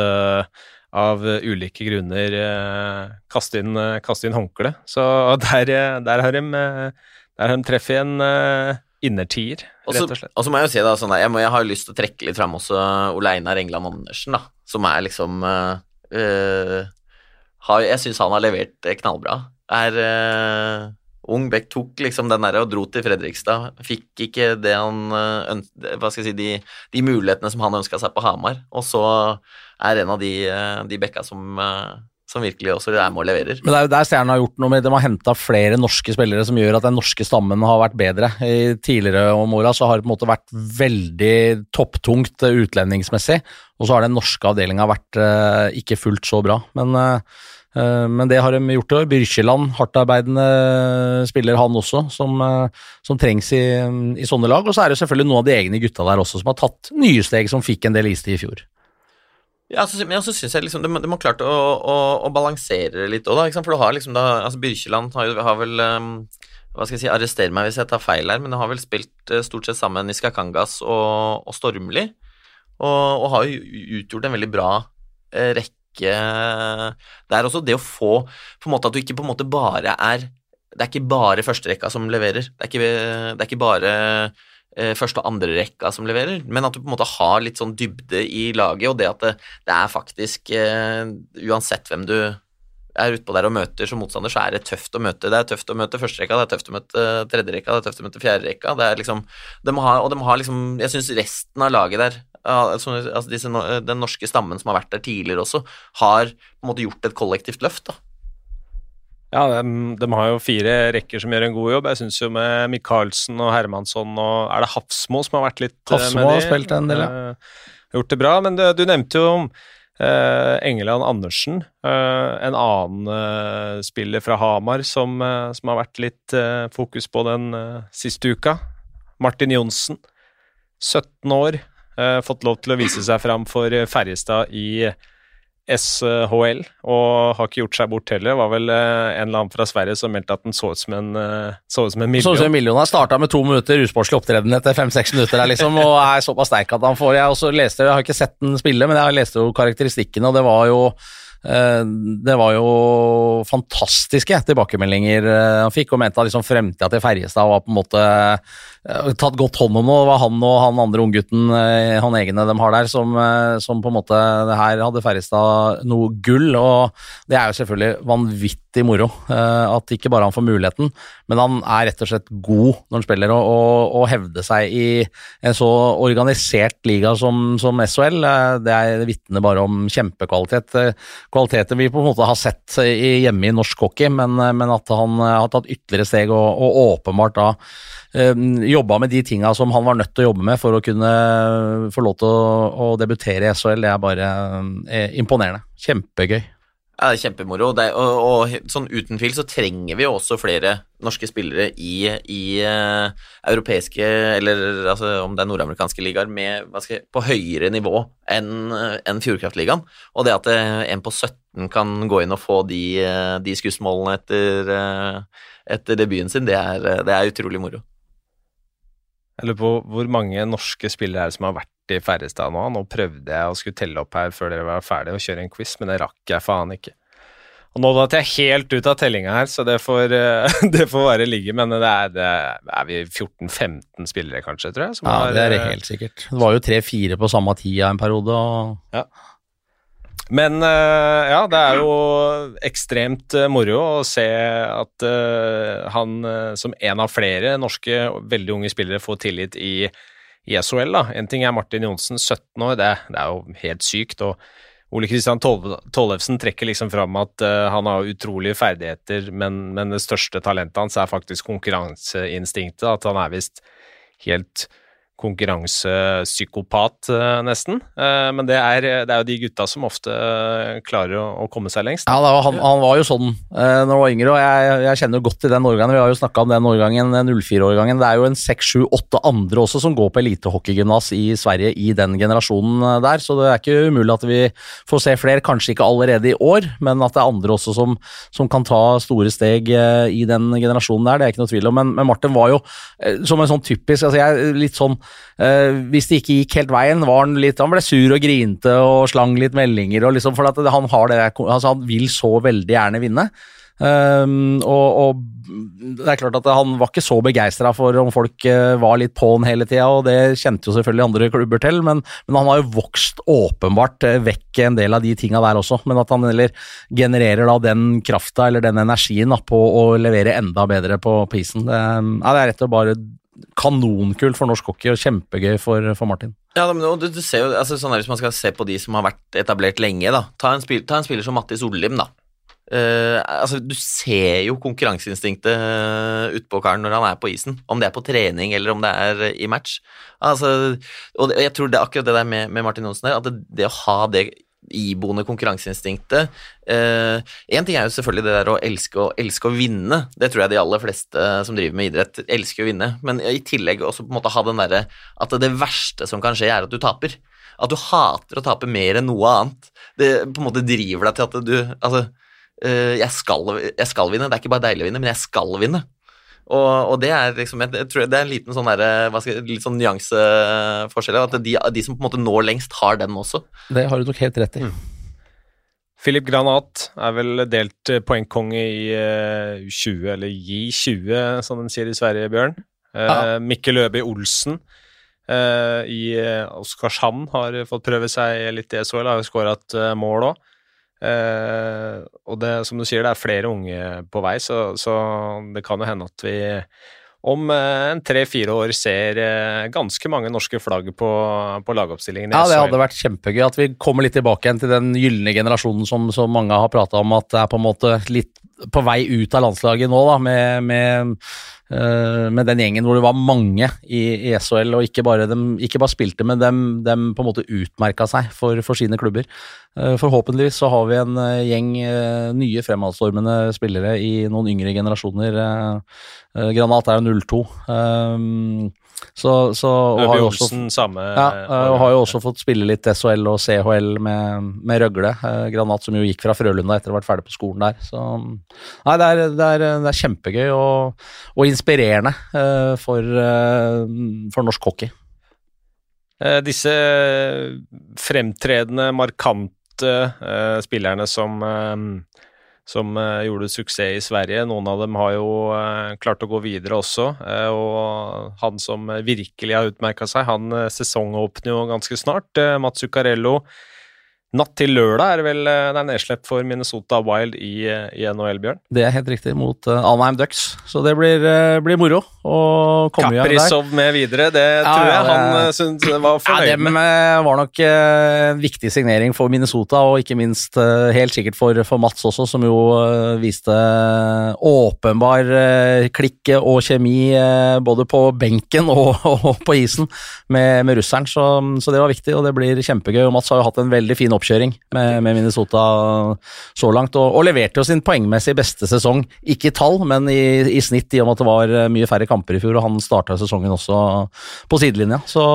av ulike grunner uh, kaste inn, kaste inn håndkle. Så der, der, har de, der har de treffet en uh, innertier, rett og slett. Og så må jeg jo si da, sånn, jeg, må, jeg har lyst til å trekke litt fram også Ole Einar England Andersen, da, som er liksom har, Jeg syns han har levert knallbra. Er Ung Beck tok liksom den der og dro til Fredrikstad. Fikk ikke det han ønsket, hva skal jeg si, de, de mulighetene som han ønska seg på Hamar. Og så er en av de, de bekka som, som virkelig også er med og leverer. Men det er jo der Stjernen har gjort noe med De har henta flere norske spillere som gjør at den norske stammen har vært bedre. I tidligere om åra så har det på en måte vært veldig topptungt utlendingsmessig, og så har den norske avdelinga vært ikke fullt så bra. Men men det har de gjort i år. Byrkjeland, hardtarbeidende spiller han også, som, som trengs i, i, sånne lag. Og så er det selvfølgelig noen av de egne gutta der også som har tatt nye steg, som fikk en del istid i fjor. Ja, så, men også synes jeg liksom de, har klart å, å, å balansere litt òg, da. For du har liksom da altså Byrkjeland har, har vel um, hva skal jeg si, Arrester meg hvis jeg tar feil her, men har vel spilt uh, stort sett sammen Niskakangas og, og Stormli, og, og, har jo utgjort en veldig bra uh, rekke Det er også det å få På en måte at du ikke på en måte bare er Det er ikke bare førsterekka som leverer. Det er ikke, det er ikke bare eh, første- og andrerekka som leverer, men at du på en måte har litt sånn dybde i laget, og det at det, det er faktisk eh, Uansett hvem du er utpå der og møter som motstander, så er det tøft å møte. Det er tøft å møte førsterekka, det er tøft å møte tredjerekka, det er tøft å møte fjerderekka. Det er liksom de har, Og de har liksom Jeg syns resten av laget der altså, disse, Den norske stammen som har vært der tidligere også, har på en måte gjort et kollektivt løft. da. Ja, de, de, har jo fire rekker som gjør en god jobb. Jeg syns jo med Michaelsen og Hermansson og Er det Hafsmo som har vært litt Hafsmo med de? har spilt en del, ja. Uh, gjort det bra, men det, du nevnte jo uh, Engeland Andersen, uh, en annen spiller fra Hamar som, som, har vært litt fokus på den siste uka. Martin Johnsen, 17 år, fått lov til å vise seg fram for Ferjestad i SHL, og har ikke gjort seg bort heller. Det var vel eh, en eller annen fra Sverige som meldte at den så ut som en, eh, så ut som en million. Så ut som en million. Han starta med to minutter usportslig opptreden etter fem-seks minutter der, liksom, og er såpass sterk at han får Jeg også leste, jeg har ikke sett den spille, men jeg leste jo karakteristikkene, og det var jo Eh, det var jo fantastiske tilbakemeldinger eh, han fikk, og mente at liksom fremtida til Ferjestad var på en måte eh, tatt godt hånd om. Og det var han og han andre unggutten, han egne de har der, som, som på en måte det Her hadde Ferjestad noe gull, og det er jo selvfølgelig vanvittig moro at ikke bare han får muligheten, men han er rett og slett god når han spiller, og, og, og hevde seg i en så organisert liga som, som SHL. Det er vitner bare om kjempekvalitet kvaliteter vi på en måte har sett hjemme i norsk hockey, men, men at han eh, har tatt ytterligere steg og, og åpenbart da jobba med de tinga som han var nødt til å jobbe med for å kunne få lov til å, å debutere i SHL, det er bare er imponerende. Kjempegøy. Ja, det er kjempemoro. Det er, og, og, sånn uten tvil så trenger vi jo også flere norske spillere i, i uh, europeiske, eller altså, om det er nordamerikanske ligaer, med, jeg, på høyere nivå enn uh, en Fjordkraftligaen. Og det at en på 17 kan gå inn og få de, de skussmålene etter, etter, debuten sin, det er, det er utrolig moro. Jeg lurer på hvor mange norske spillere er det som har vært i Færrestad nå. Nå prøvde jeg å skulle telle opp her før dere var ferdige å kjøre en quiz, men det rakk jeg faen ikke. Og nå datt jeg helt ut av tellinga her, så det får, eh, det får bare ligge. Men det er, det er vi 14-15 spillere, kanskje, tror jeg? ja, det er det helt sikkert. Det var jo tre-fire på samme tid en periode. Og... Ja. Men eh, ja, det er jo ekstremt eh, moro å se at han som en av flere norske veldig unge spillere får tillit i i SHL. da. En ting er Martin Johnsen, 17 år, det, det er jo helt sykt. og Ole Kristian Tollefsen trekker liksom fram at han har utrolige ferdigheter, men, men, det største talentet hans er faktisk konkurranseinstinktet. At han er visst helt konkurransepsykopat, eh, nesten. Eh, men det er, det er, jo de gutta som ofte eh, klarer å, å komme seg lengst. Ja, var, han, han, var jo sånn når han var yngre, og jeg, jeg kjenner godt til den årgangen. Vi har jo snakka om den årgangen, 04-årgangen. Det er jo en seks, sju, åtte andre også som går på elitehockeygymnas i Sverige i den generasjonen der, så det er ikke umulig at vi får se flere. Kanskje ikke allerede i år, men at det er andre også som, som kan ta store steg i den generasjonen der, det er ikke noe tvil om. Men, men Martin var jo som en sånn typisk altså jeg, litt sånn eh, Hvis det ikke gikk helt veien, var han litt Han ble sur og grinte og slang litt meldinger, og liksom, for at han, har det, altså han vil så veldig gjerne vinne. Um, og, og, det er klart at han var ikke så begeistra for om folk uh, var litt på han hele tida, og det kjente jo selvfølgelig andre klubber til, men, men han har jo vokst åpenbart uh, vekk en del av de tinga der også. Men at han heller genererer da den krafta eller den energien da, på å levere enda bedre på, på. Det, ja, det er rett og bare kanonkult for norsk hockey og kjempegøy for, for Martin. Ja, men du, du ser jo, altså, sånn Hvis man skal se på de som har vært etablert lenge, da. Ta en, spil, ta en spiller som Mattis Ollim, da Uh, altså, du ser jo konkurranseinstinktet uh, utpå karen når han er på isen, om det er på trening eller om det er uh, i match. Altså, og jeg tror det er akkurat det der med, med Martin Johnsen der, at det, det, å ha det iboende konkurranseinstinktet Én ting er jo selvfølgelig det der å elske, å elske å vinne, det tror jeg de aller fleste som driver med idrett, elsker å vinne, men i tillegg også på en måte ha den derre at det verste som kan skje, er at du taper. At du hater å tape mer enn noe annet. Det på en måte driver deg til at du Altså uh, jeg, skal, jeg, skal, vinne. Det er ikke bare deilig å vinne, men jeg skal vinne. Og, og det er liksom jeg, tror det er en liten sånn der, litt sånn nyanseforskjell. At de, de, som på en måte når lengst, har den også. Det har du nok helt rett i. Mm. Philip Granat er vel delt poengkonge i uh, eh, 20, eller J20, som de sier i Sverige, Bjørn. Uh, ja. Mikkel Øby Olsen uh, i Oskarshamn har fått prøve seg litt i SHL, har jo skåra et mål òg. Uh, og det, som du sier, det er flere unge på vei, så, så det kan jo hende at vi om uh, en tre-fire år ser uh, ganske mange norske flagg på, på lagoppstillingen. Ja, det hadde vært kjempegøy at vi kommer litt tilbake igjen til den gylne generasjonen som, så mange har prata om, at det er på en måte litt på vei ut av landslaget nå, da, med, med Eh, med den gjengen hvor det var mange i, i SHL, og ikke bare, dem, ikke bare spilte, men dem, dem, på en måte utmerka seg for, for, sine klubber. Eh, forhåpentligvis så har vi en eh, gjeng nye fremadstormende spillere i noen yngre generasjoner. Granat er jo 02. Så, så, og, har også, samme, ja, eh, og har jo også fått spille litt SHL og CHL med, med Røgle. Eh, Granat som jo gikk fra Frølunda etter å ha vært ferdig på skolen der. Så nei, det er, det er, det er kjempegøy og, og inspirerende uh, for, uh, for, norsk hockey. Uh, disse fremtredende, markante spillerne som som gjorde suksess i Sverige. Noen av dem har jo klart å gå videre også. Og han som virkelig har utmerka seg, han sesongåpner jo ganske snart. Mats Zuccarello Natt til lørdag er det vel eh, det er nedslipp for Minnesota Wild i, eh, i NHL, Bjørn? Det er helt riktig, mot uh, Alnheim Ducks. Så det blir, uh, blir moro å komme igjen der. Kaprizov med videre, det ja, tror jeg det, han uh, syntes var fornøyd ja, med. Det var nok en viktig signering for Minnesota, og ikke minst helt sikkert for, for, Mats også, som jo viste åpenbar klikk og kjemi både på benken og, og på isen med, med russeren. Så, så, det var viktig, og det blir kjempegøy. Og Mats har jo hatt en veldig fin oppskrift oppkjøring med, med Minnesota så langt, og, og, leverte jo sin poengmessig beste sesong. Ikke i tall, men i, i, snitt, i og med at det var eh, mye færre kamper i fjor, og han starta sesongen også på sidelinja. Så,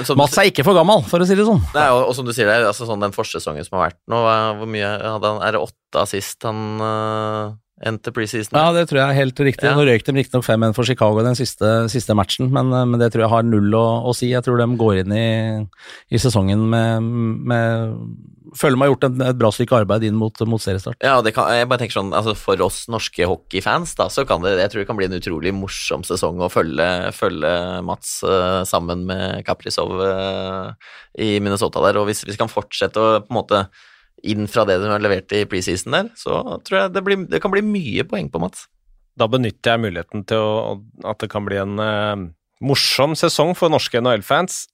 som, Mats er ikke for gammel, for å si det sånn. Nei, og, og som du sier, det, altså sånn den forsesongen som har vært nå, hvor mye hadde han, er det åtte assist han uh endte preseason. Ja, det tror jeg er helt riktig. Ja. Nå røyk de riktignok 5-1 for Chicago den siste, siste matchen, men, eh, men, det tror jeg har null å, å, si. Jeg tror de går inn i, i sesongen med, med Føler har gjort et, et, bra stykke arbeid inn mot, mot seriestart. Ja, kan, jeg bare tenker sånn, altså For oss norske hockeyfans, da, så kan det jeg tror det kan bli en utrolig morsom sesong å følge, følge Mats uh, sammen med Kaprizov uh, i Minnesota der. Og hvis vi kan fortsette å på en måte inn fra det de har levert i preseason der, så tror jeg det, blir, det, kan bli mye poeng på Mats. Da benytter jeg muligheten til å, at det kan bli en uh, morsom sesong for norske NHL-fans.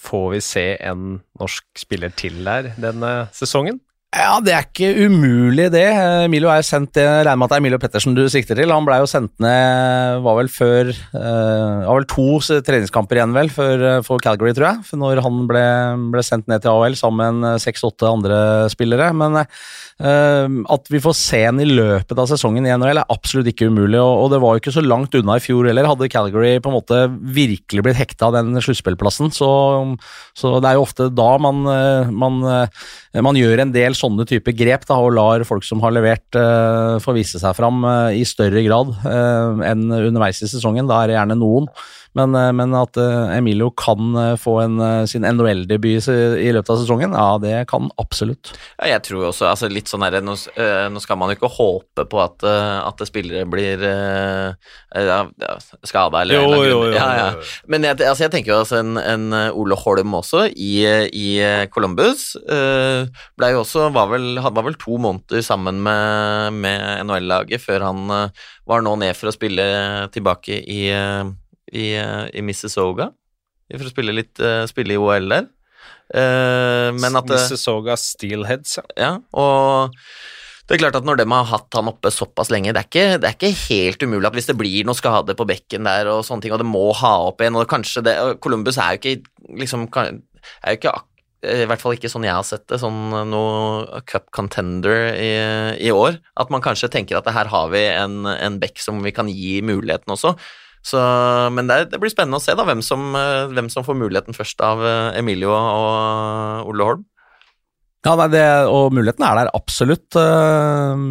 Får vi se en norsk spiller til der denne sesongen? Ja, det er ikke umulig, det. Emilio er sendt Jeg regner med at det er Emilio Pettersen du sikter til. Han blei jo sendt ned var vel før uh, var vel to treningskamper igjen, vel, for, eh, for Calgary, tror jeg. For når han ble, ble sendt ned til AHL sammen med seks-åtte andre spillere. Men uh, at vi får se ham i løpet av sesongen i NHL, er absolutt ikke umulig. Og, og, det var jo ikke så langt unna i fjor heller. Hadde Calgary på en måte virkelig blitt hekta av den sluttspillplassen, så, så, det er jo ofte da man, man, man gjør en del sånne type grep da, og lar folk som har levert, uh, få vise seg fram uh, i større grad enn underveis i sesongen. Da er det gjerne noen. Men, eh, men at eh, Emilio kan eh, få en, sin NHL-debut i, i løpet av sesongen, ja, det kan han absolutt. Ja, jeg tror også altså litt sånn her, nå, nå skal man jo ikke håpe på at, at spillere blir ja, skada eller Jo, eller- jo, jo, Ja, ja. Men jeg, altså, jeg tenker jo altså en, en Ole Holm også, i, i Columbus, eh, ble jo også, var vel, var vel to måneder sammen med, med NHL-laget før han var nå ned for å spille tilbake i, i, eh, i Mississauga. For å spille litt eh, spille i OL der. Eh, men at Mississauga Steelheads, ja. ja, og det er klart at når de har hatt han oppe såpass lenge, det er, ikke, det er ikke helt umulig at hvis det blir noe skade på bekken der og sånne ting, og det må ha opp igjen, og kanskje det og Columbus er jo ikke liksom er jo ikke i hvert fall ikke sånn jeg har sett det, sånn noe cup contender i, i år. At man kanskje tenker at her har vi en, en bekk som vi kan gi muligheten også. Så, men det, det blir spennende å se da hvem som, eh, hvem som får muligheten først av eh, Emilio og Ole Holm. Ja, nei, det, og muligheten er der absolutt. Eh,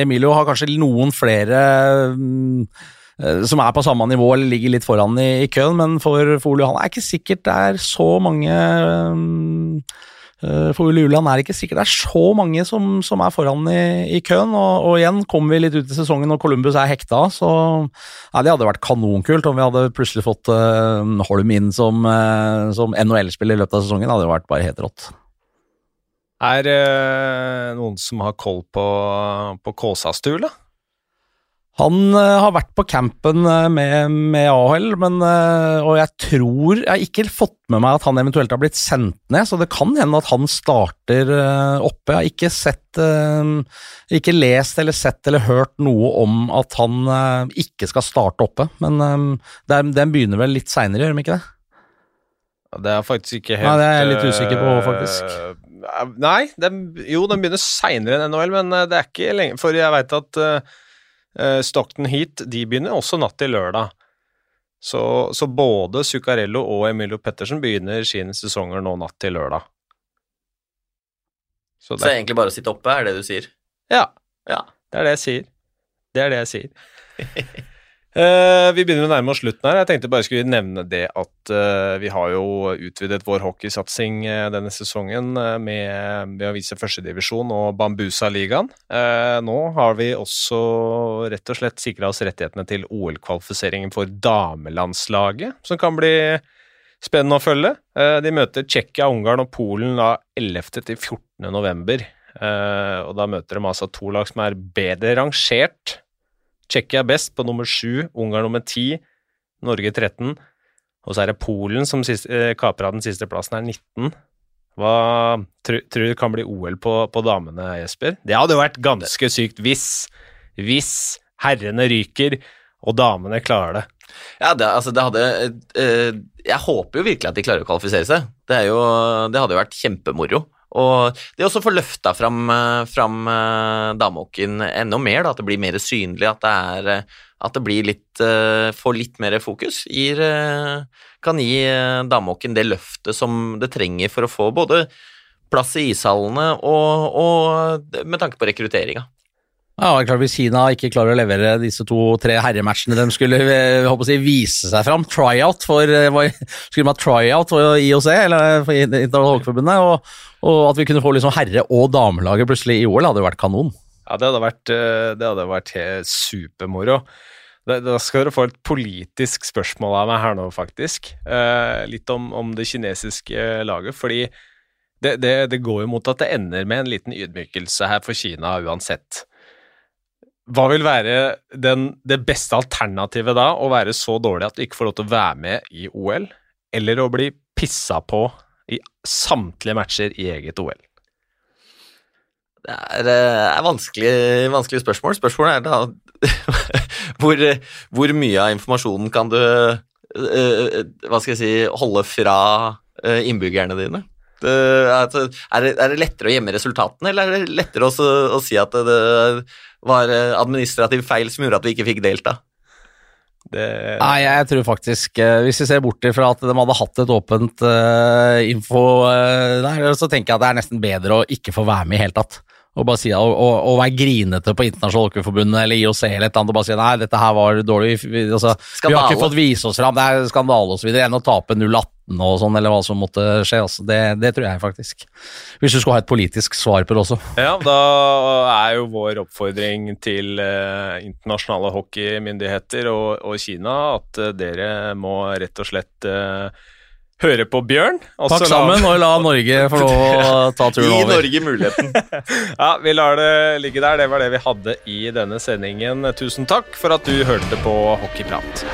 Emilio har kanskje noen flere eh, som er på samme nivå eller ligger litt foran i, i køen, men for, Ole Johan er ikke sikkert det er så mange eh, For Ole Ulland er det ikke sikkert det er så mange som, som er foran i, i køen, og, og igjen kommer vi litt ut i sesongen og Columbus er hekta, så ja, det hadde vært kanonkult om vi hadde plutselig fått uh, Holm inn som, uh, som NHL-spiller i løpet av sesongen. Det hadde jo vært bare helt rått. Er eh, noen som har koll på, på Kåsastul, da? Han eh, har vært på campen eh, med, med AHL, men, eh, og jeg tror Jeg har ikke fått med meg at han eventuelt har blitt sendt ned, så det kan hende at han starter oppe. Jeg har ikke sett Ikke lest eller sett eller hørt noe om at han ikke skal starte oppe, men den, begynner vel litt seinere, gjør den ikke det? Det er faktisk ikke helt Nei, det er jeg litt usikker på, faktisk. Nei, den, jo, den begynner seinere enn NHL, men det er ikke lenge For jeg veit at eh, Stockton Heat de begynner også natt til lørdag. Så, så både Zuccarello og Emilio Pettersen begynner sine sesonger nå natt til lørdag. Så Så det er egentlig bare å sitte oppe, er det du sier? Ja. Ja. Det er det jeg sier. Det er det jeg sier. Eh, vi begynner å nærme oss slutten her. Jeg tenkte bare skulle nevne det at uh, vi har jo utvidet vår hockeysatsing uh, denne sesongen med, ved å vise førstedivisjon og Bambusa-ligaen. Nå har vi også rett og slett sikra oss rettighetene til OL-kvalifiseringen for damelandslaget, som kan bli spennende å følge. De møter Tsjekkia, Ungarn og Polen da 11. til 14. november. Og da møter de altså to lag som er bedre rangert. Tsjekkia best på nummer sju, Ungarn nummer ti, Norge 13. Og så er det Polen som kaper av den siste plassen, er 19. Hva tror du kan bli OL på, på damene, Jesper? Det hadde jo vært ganske sykt hvis, hvis herrene ryker og damene klarer det. Ja, det, altså det hadde eh, Jeg håper jo virkelig at de klarer å kvalifisere seg. Det, jo, det hadde jo vært kjempemoro. Og det også få løfta fram, eh, fram eh, damehockeyen enda mer, da, at det blir mer synlig, at det, er, eh, at det blir litt, får litt mer fokus. Gir, kan gi eh, damehockeyen det løftet som det trenger for å få både plass i ishallene og, og med tanke på rekrutteringa. Ja, det er klart Hvis Kina ikke klarer å levere disse to-tre herrematchene de skulle eh, håper å si, vise seg fram, tryout for eh, Skulle man tryout for IOC, eller for Internasjonale Hockeyforbundet, og, og at vi kunne få liksom herre- og damelaget plutselig i OL, hadde jo vært kanon. Ja, det hadde vært, eh, det hadde vært supermoro. Da skal dere få et politisk spørsmål av meg her nå, faktisk. Eh, litt om, om det kinesiske laget. Fordi det, det, det går jo mot at det ender med en liten ydmykelse her for Kina uansett. Hva vil være den, det beste alternativet da? Å være så dårlig at du ikke får lov til å være med i OL? Eller å bli pissa på i samtlige matcher i eget OL? Det er, eh, er vanskelig, vanskelig spørsmål. Spørsmålet er da hvor, hvor mye av informasjonen kan du eh, eh, hva skal jeg si, holde fra innbyggerne dine? Det, altså, er, det, er det lettere å gjemme resultatene, eller er det lettere også å si at det, det var eh, administrativ feil som gjorde at vi ikke fikk delta? Det, Nei, jeg tror faktisk eh, Hvis vi ser bort fra at de hadde hatt et åpent uh, info uh, der, så tenker jeg at det er nesten bedre å ikke få være med i hele tatt. Og bare si, og, og, og være grinete på Internasjonalt Hockeyforbundet eller IOC eller et eller annet og bare si nei, dette her var dårlig. Vi, altså, vi har ikke fått vise oss fram, det er skandale osv. enn å tape 0-18 og sånn, eller hva som måtte skje. Altså. Det, det tror jeg faktisk. Hvis du skulle ha et politisk svar på det også. Ja, da er jo vår oppfordring til eh, internasjonale hockeymyndigheter og, og Kina at eh, dere må rett og slett eh, høre på Bjørn. og så Pakk la- sammen og la Norge få lov å ta turen Gi. Norge muligheten. Ja, vi lar det ligge der. Det var det vi hadde i denne sendingen. Tusen takk for at du hørte på Hockeyprat.